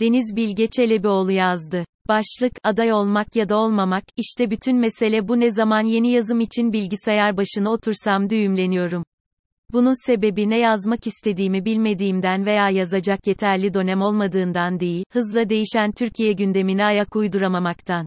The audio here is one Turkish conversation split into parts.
Deniz Bilge Çelebioğlu yazdı. Başlık, aday olmak ya da olmamak, işte bütün mesele bu ne zaman yeni yazım için bilgisayar başına otursam düğümleniyorum. Bunun sebebi ne yazmak istediğimi bilmediğimden veya yazacak yeterli dönem olmadığından değil, hızla değişen Türkiye gündemine ayak uyduramamaktan.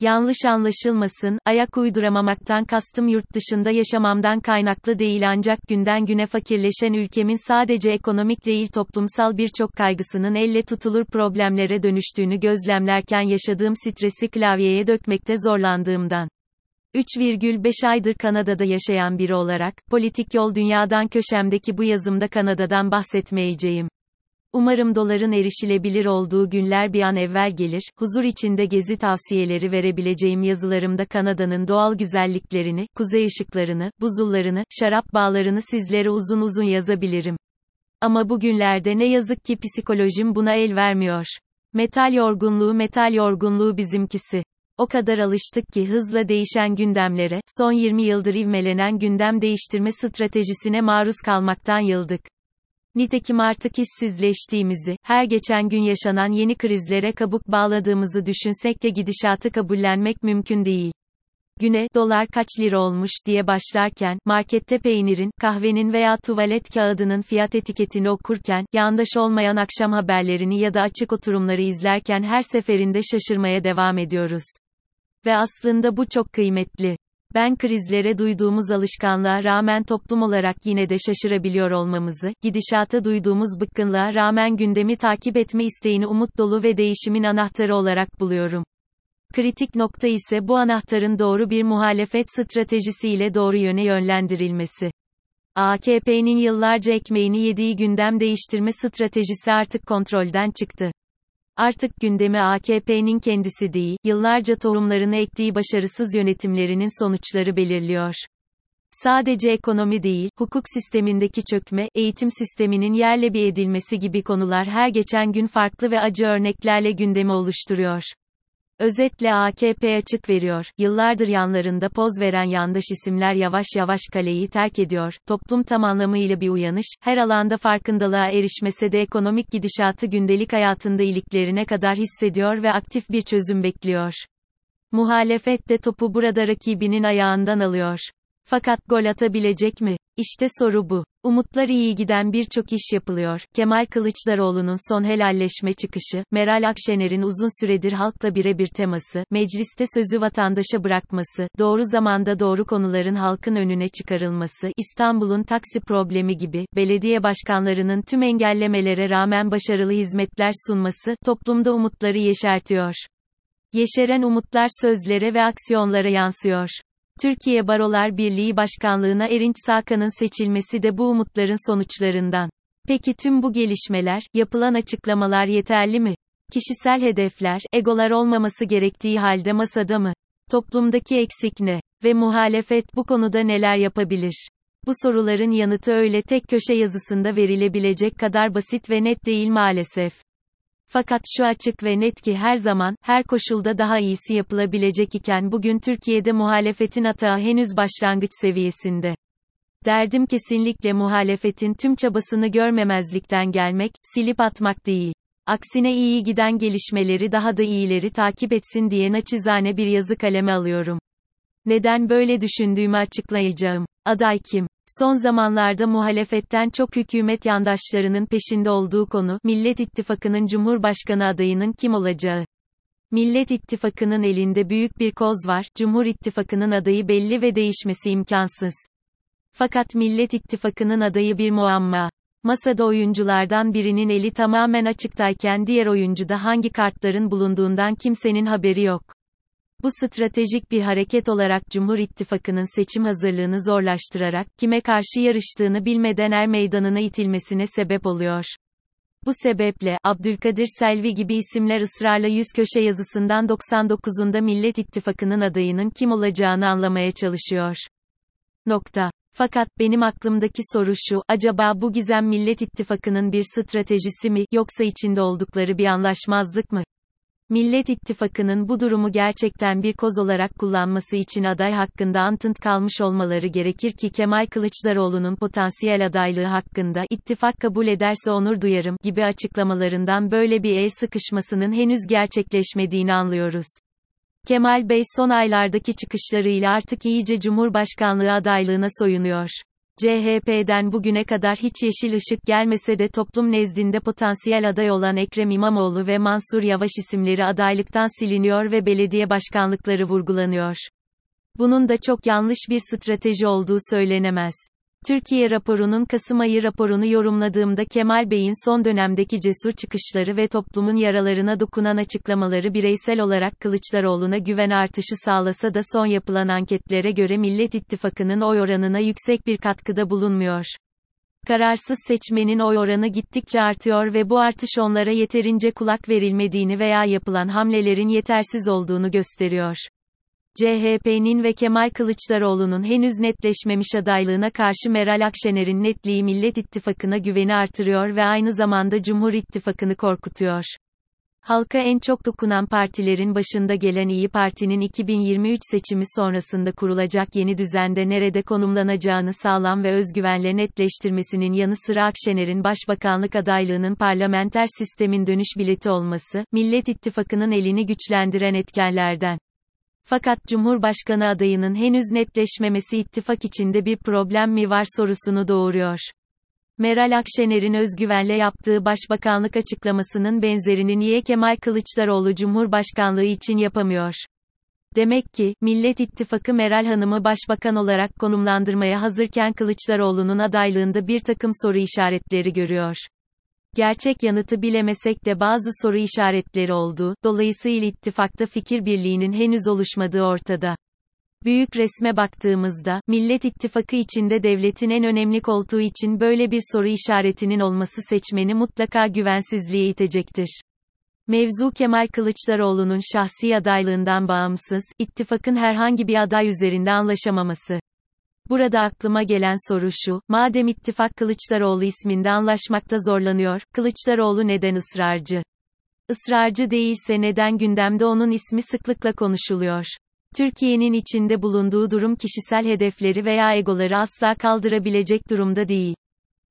Yanlış anlaşılmasın, ayak uyduramamaktan kastım yurt dışında yaşamamdan kaynaklı değil ancak günden güne fakirleşen ülkemin sadece ekonomik değil toplumsal birçok kaygısının elle tutulur problemlere dönüştüğünü gözlemlerken yaşadığım stresi klavyeye dökmekte zorlandığımdan. 3,5 aydır Kanada'da yaşayan biri olarak, politik yol dünyadan köşemdeki bu yazımda Kanada'dan bahsetmeyeceğim. Umarım doların erişilebilir olduğu günler bir an evvel gelir, huzur içinde gezi tavsiyeleri verebileceğim yazılarımda Kanada'nın doğal güzelliklerini, kuzey ışıklarını, buzullarını, şarap bağlarını sizlere uzun uzun yazabilirim. Ama bugünlerde ne yazık ki psikolojim buna el vermiyor. Metal yorgunluğu metal yorgunluğu bizimkisi. O kadar alıştık ki hızla değişen gündemlere, son 20 yıldır ivmelenen gündem değiştirme stratejisine maruz kalmaktan yıldık. Nitekim artık işsizleştiğimizi, her geçen gün yaşanan yeni krizlere kabuk bağladığımızı düşünsek de gidişatı kabullenmek mümkün değil. Güne, dolar kaç lira olmuş diye başlarken, markette peynirin, kahvenin veya tuvalet kağıdının fiyat etiketini okurken, yandaş olmayan akşam haberlerini ya da açık oturumları izlerken her seferinde şaşırmaya devam ediyoruz. Ve aslında bu çok kıymetli. Ben krizlere duyduğumuz alışkanlığa rağmen toplum olarak yine de şaşırabiliyor olmamızı, gidişata duyduğumuz bıkkınlığa rağmen gündemi takip etme isteğini umut dolu ve değişimin anahtarı olarak buluyorum. Kritik nokta ise bu anahtarın doğru bir muhalefet stratejisiyle doğru yöne yönlendirilmesi. AKP'nin yıllarca ekmeğini yediği gündem değiştirme stratejisi artık kontrolden çıktı. Artık gündemi AKP'nin kendisi değil, yıllarca tohumlarını ektiği başarısız yönetimlerinin sonuçları belirliyor. Sadece ekonomi değil, hukuk sistemindeki çökme, eğitim sisteminin yerle bir edilmesi gibi konular her geçen gün farklı ve acı örneklerle gündemi oluşturuyor. Özetle AKP açık veriyor, yıllardır yanlarında poz veren yandaş isimler yavaş yavaş kaleyi terk ediyor, toplum tam anlamıyla bir uyanış, her alanda farkındalığa erişmese de ekonomik gidişatı gündelik hayatında iliklerine kadar hissediyor ve aktif bir çözüm bekliyor. Muhalefet de topu burada rakibinin ayağından alıyor. Fakat gol atabilecek mi? İşte soru bu. Umutlar iyi giden birçok iş yapılıyor. Kemal Kılıçdaroğlu'nun son helalleşme çıkışı, Meral Akşener'in uzun süredir halkla birebir teması, mecliste sözü vatandaşa bırakması, doğru zamanda doğru konuların halkın önüne çıkarılması, İstanbul'un taksi problemi gibi, belediye başkanlarının tüm engellemelere rağmen başarılı hizmetler sunması, toplumda umutları yeşertiyor. Yeşeren umutlar sözlere ve aksiyonlara yansıyor. Türkiye Barolar Birliği Başkanlığına Erinç Sakan'ın seçilmesi de bu umutların sonuçlarından. Peki tüm bu gelişmeler, yapılan açıklamalar yeterli mi? Kişisel hedefler, egolar olmaması gerektiği halde masada mı? Toplumdaki eksik ne? Ve muhalefet bu konuda neler yapabilir? Bu soruların yanıtı öyle tek köşe yazısında verilebilecek kadar basit ve net değil maalesef. Fakat şu açık ve net ki her zaman, her koşulda daha iyisi yapılabilecek iken bugün Türkiye'de muhalefetin atağı henüz başlangıç seviyesinde. Derdim kesinlikle muhalefetin tüm çabasını görmemezlikten gelmek, silip atmak değil. Aksine iyi giden gelişmeleri daha da iyileri takip etsin diye naçizane bir yazı kaleme alıyorum. Neden böyle düşündüğümü açıklayacağım. Aday kim? Son zamanlarda muhalefetten çok hükümet yandaşlarının peşinde olduğu konu, Millet İttifakı'nın Cumhurbaşkanı adayının kim olacağı. Millet İttifakı'nın elinde büyük bir koz var, Cumhur İttifakı'nın adayı belli ve değişmesi imkansız. Fakat Millet İttifakı'nın adayı bir muamma. Masada oyunculardan birinin eli tamamen açıktayken diğer oyuncuda hangi kartların bulunduğundan kimsenin haberi yok. Bu stratejik bir hareket olarak Cumhur İttifakı'nın seçim hazırlığını zorlaştırarak, kime karşı yarıştığını bilmeden er meydanına itilmesine sebep oluyor. Bu sebeple, Abdülkadir Selvi gibi isimler ısrarla yüz köşe yazısından 99'unda Millet İttifakı'nın adayının kim olacağını anlamaya çalışıyor. Nokta. Fakat benim aklımdaki soru şu, acaba bu gizem Millet İttifakı'nın bir stratejisi mi, yoksa içinde oldukları bir anlaşmazlık mı? Millet İttifakı'nın bu durumu gerçekten bir koz olarak kullanması için aday hakkında antınt kalmış olmaları gerekir ki Kemal Kılıçdaroğlu'nun potansiyel adaylığı hakkında ittifak kabul ederse onur duyarım gibi açıklamalarından böyle bir el sıkışmasının henüz gerçekleşmediğini anlıyoruz. Kemal Bey son aylardaki çıkışlarıyla artık iyice Cumhurbaşkanlığı adaylığına soyunuyor. CHP'den bugüne kadar hiç yeşil ışık gelmese de toplum nezdinde potansiyel aday olan Ekrem İmamoğlu ve Mansur Yavaş isimleri adaylıktan siliniyor ve belediye başkanlıkları vurgulanıyor. Bunun da çok yanlış bir strateji olduğu söylenemez. Türkiye raporunun Kasım ayı raporunu yorumladığımda Kemal Bey'in son dönemdeki cesur çıkışları ve toplumun yaralarına dokunan açıklamaları bireysel olarak Kılıçdaroğlu'na güven artışı sağlasa da son yapılan anketlere göre Millet İttifakı'nın oy oranına yüksek bir katkıda bulunmuyor. Kararsız seçmenin oy oranı gittikçe artıyor ve bu artış onlara yeterince kulak verilmediğini veya yapılan hamlelerin yetersiz olduğunu gösteriyor. CHP'nin ve Kemal Kılıçdaroğlu'nun henüz netleşmemiş adaylığına karşı Meral Akşener'in netliği Millet İttifakı'na güveni artırıyor ve aynı zamanda Cumhur İttifakı'nı korkutuyor. Halka en çok dokunan partilerin başında gelen İyi Parti'nin 2023 seçimi sonrasında kurulacak yeni düzende nerede konumlanacağını sağlam ve özgüvenle netleştirmesinin yanı sıra Akşener'in başbakanlık adaylığının parlamenter sistemin dönüş bileti olması, Millet İttifakı'nın elini güçlendiren etkenlerden. Fakat Cumhurbaşkanı adayının henüz netleşmemesi ittifak içinde bir problem mi var sorusunu doğuruyor. Meral Akşener'in özgüvenle yaptığı başbakanlık açıklamasının benzerini niye Kemal Kılıçdaroğlu Cumhurbaşkanlığı için yapamıyor? Demek ki, Millet İttifakı Meral Hanım'ı başbakan olarak konumlandırmaya hazırken Kılıçdaroğlu'nun adaylığında bir takım soru işaretleri görüyor. Gerçek yanıtı bilemesek de bazı soru işaretleri olduğu, dolayısıyla ittifakta fikir birliğinin henüz oluşmadığı ortada. Büyük resme baktığımızda, Millet İttifakı içinde devletin en önemli koltuğu için böyle bir soru işaretinin olması seçmeni mutlaka güvensizliğe itecektir. Mevzu Kemal Kılıçdaroğlu'nun şahsi adaylığından bağımsız, ittifakın herhangi bir aday üzerinde anlaşamaması. Burada aklıma gelen soru şu, madem ittifak Kılıçdaroğlu isminde anlaşmakta zorlanıyor, Kılıçdaroğlu neden ısrarcı? Israrcı değilse neden gündemde onun ismi sıklıkla konuşuluyor? Türkiye'nin içinde bulunduğu durum kişisel hedefleri veya egoları asla kaldırabilecek durumda değil.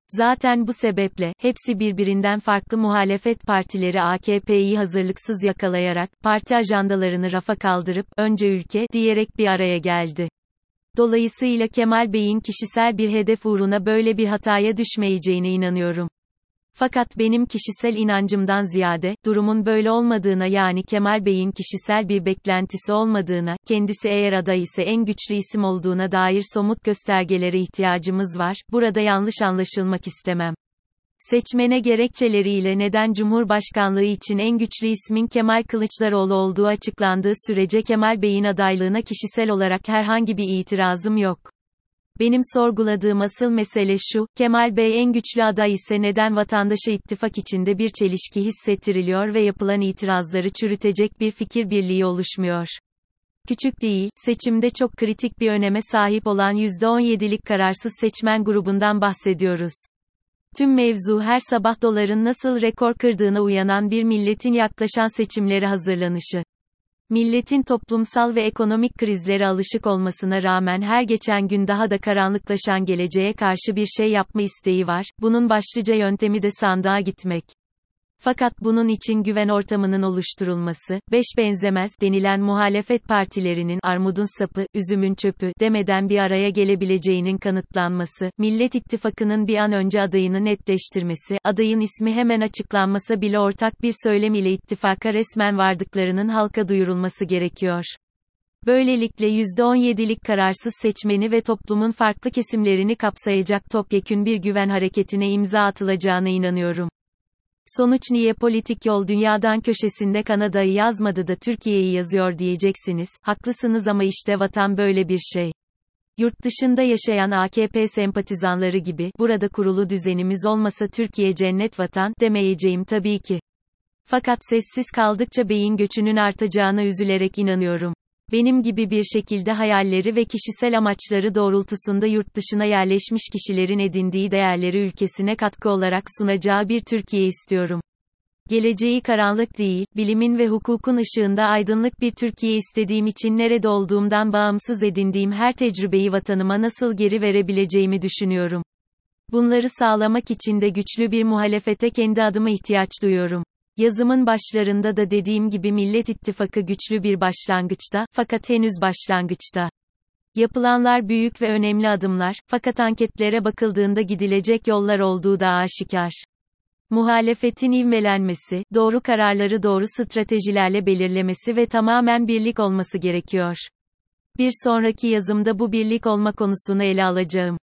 Zaten bu sebeple, hepsi birbirinden farklı muhalefet partileri AKP'yi hazırlıksız yakalayarak, parti ajandalarını rafa kaldırıp, önce ülke, diyerek bir araya geldi. Dolayısıyla Kemal Bey'in kişisel bir hedef uğruna böyle bir hataya düşmeyeceğine inanıyorum. Fakat benim kişisel inancımdan ziyade, durumun böyle olmadığına yani Kemal Bey'in kişisel bir beklentisi olmadığına, kendisi eğer aday ise en güçlü isim olduğuna dair somut göstergelere ihtiyacımız var, burada yanlış anlaşılmak istemem. Seçmene gerekçeleriyle neden Cumhurbaşkanlığı için en güçlü ismin Kemal Kılıçdaroğlu olduğu açıklandığı sürece Kemal Bey'in adaylığına kişisel olarak herhangi bir itirazım yok. Benim sorguladığım asıl mesele şu, Kemal Bey en güçlü aday ise neden vatandaşa ittifak içinde bir çelişki hissettiriliyor ve yapılan itirazları çürütecek bir fikir birliği oluşmuyor. Küçük değil, seçimde çok kritik bir öneme sahip olan %17'lik kararsız seçmen grubundan bahsediyoruz. Tüm mevzu her sabah doların nasıl rekor kırdığına uyanan bir milletin yaklaşan seçimlere hazırlanışı. Milletin toplumsal ve ekonomik krizlere alışık olmasına rağmen her geçen gün daha da karanlıklaşan geleceğe karşı bir şey yapma isteği var. Bunun başlıca yöntemi de sandığa gitmek. Fakat bunun için güven ortamının oluşturulması, beş benzemez denilen muhalefet partilerinin armudun sapı, üzümün çöpü demeden bir araya gelebileceğinin kanıtlanması, Millet İttifakı'nın bir an önce adayını netleştirmesi, adayın ismi hemen açıklanmasa bile ortak bir söylem ile ittifaka resmen vardıklarının halka duyurulması gerekiyor. Böylelikle %17'lik kararsız seçmeni ve toplumun farklı kesimlerini kapsayacak topyekün bir güven hareketine imza atılacağına inanıyorum. Sonuç niye politik yol dünyadan köşesinde Kanada'yı yazmadı da Türkiye'yi yazıyor diyeceksiniz. Haklısınız ama işte vatan böyle bir şey. Yurt dışında yaşayan AKP sempatizanları gibi, burada kurulu düzenimiz olmasa Türkiye cennet vatan, demeyeceğim tabii ki. Fakat sessiz kaldıkça beyin göçünün artacağına üzülerek inanıyorum. Benim gibi bir şekilde hayalleri ve kişisel amaçları doğrultusunda yurt dışına yerleşmiş kişilerin edindiği değerleri ülkesine katkı olarak sunacağı bir Türkiye istiyorum. Geleceği karanlık değil, bilimin ve hukukun ışığında aydınlık bir Türkiye istediğim için nerede olduğumdan bağımsız edindiğim her tecrübeyi vatanıma nasıl geri verebileceğimi düşünüyorum. Bunları sağlamak için de güçlü bir muhalefete kendi adıma ihtiyaç duyuyorum. Yazımın başlarında da dediğim gibi Millet İttifakı güçlü bir başlangıçta, fakat henüz başlangıçta. Yapılanlar büyük ve önemli adımlar, fakat anketlere bakıldığında gidilecek yollar olduğu da aşikar. Muhalefetin ivmelenmesi, doğru kararları doğru stratejilerle belirlemesi ve tamamen birlik olması gerekiyor. Bir sonraki yazımda bu birlik olma konusunu ele alacağım.